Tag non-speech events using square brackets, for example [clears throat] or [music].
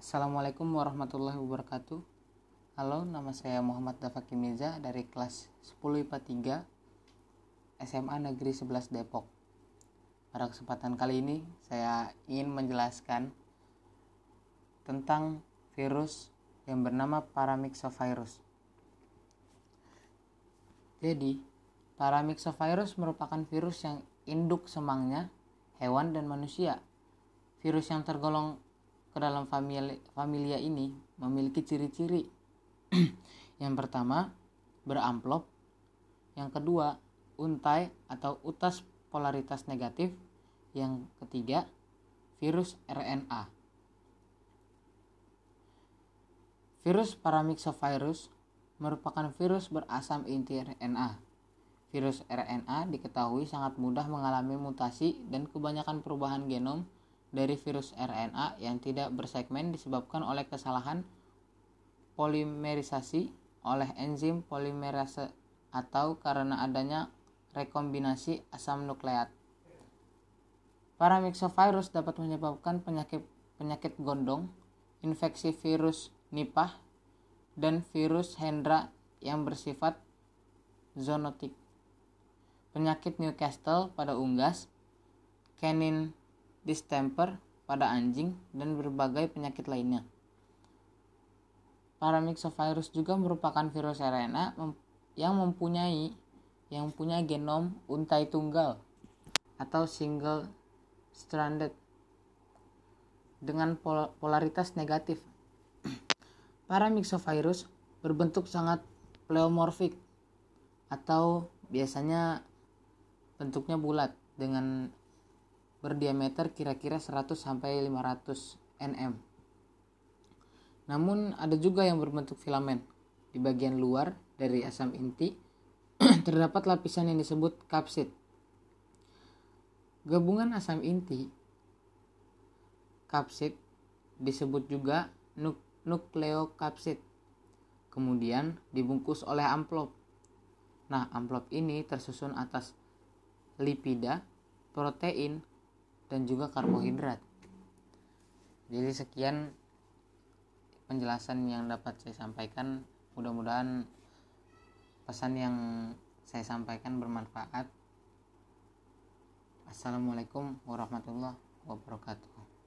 Assalamualaikum warahmatullahi wabarakatuh. Halo, nama saya Muhammad Dafaki Mirza dari kelas 10 IPA 3 SMA Negeri 11 Depok. Pada kesempatan kali ini saya ingin menjelaskan tentang virus yang bernama paramyxovirus. Jadi, paramyxovirus merupakan virus yang induk semangnya hewan dan manusia. Virus yang tergolong ke dalam familia, familia ini memiliki ciri-ciri. [clears throat] yang pertama, beramplop. Yang kedua, untai atau utas polaritas negatif. Yang ketiga, virus RNA. Virus paramyxovirus merupakan virus berasam inti RNA. Virus RNA diketahui sangat mudah mengalami mutasi dan kebanyakan perubahan genom dari virus RNA yang tidak bersegmen disebabkan oleh kesalahan polimerisasi oleh enzim polimerase atau karena adanya rekombinasi asam nukleat. Paramyxovirus dapat menyebabkan penyakit penyakit gondong, infeksi virus Nipah, dan virus Hendra yang bersifat zoonotik. Penyakit Newcastle pada unggas, canine distemper pada anjing, dan berbagai penyakit lainnya. Paramyxovirus juga merupakan virus RNA yang mempunyai yang punya genom untai tunggal atau single stranded dengan polaritas negatif. [clears throat] Paramyxovirus berbentuk sangat pleomorfik atau biasanya bentuknya bulat dengan berdiameter kira-kira 100 sampai 500 nm. Namun ada juga yang berbentuk filamen. Di bagian luar dari asam inti [clears throat] terdapat lapisan yang disebut kapsid. Gabungan asam inti kapsid disebut juga nuk nukleokapsid. Kemudian dibungkus oleh amplop. Nah, amplop ini tersusun atas lipida, protein, dan juga karbohidrat. Jadi sekian penjelasan yang dapat saya sampaikan. Mudah-mudahan pesan yang saya sampaikan bermanfaat. Assalamualaikum warahmatullahi wabarakatuh.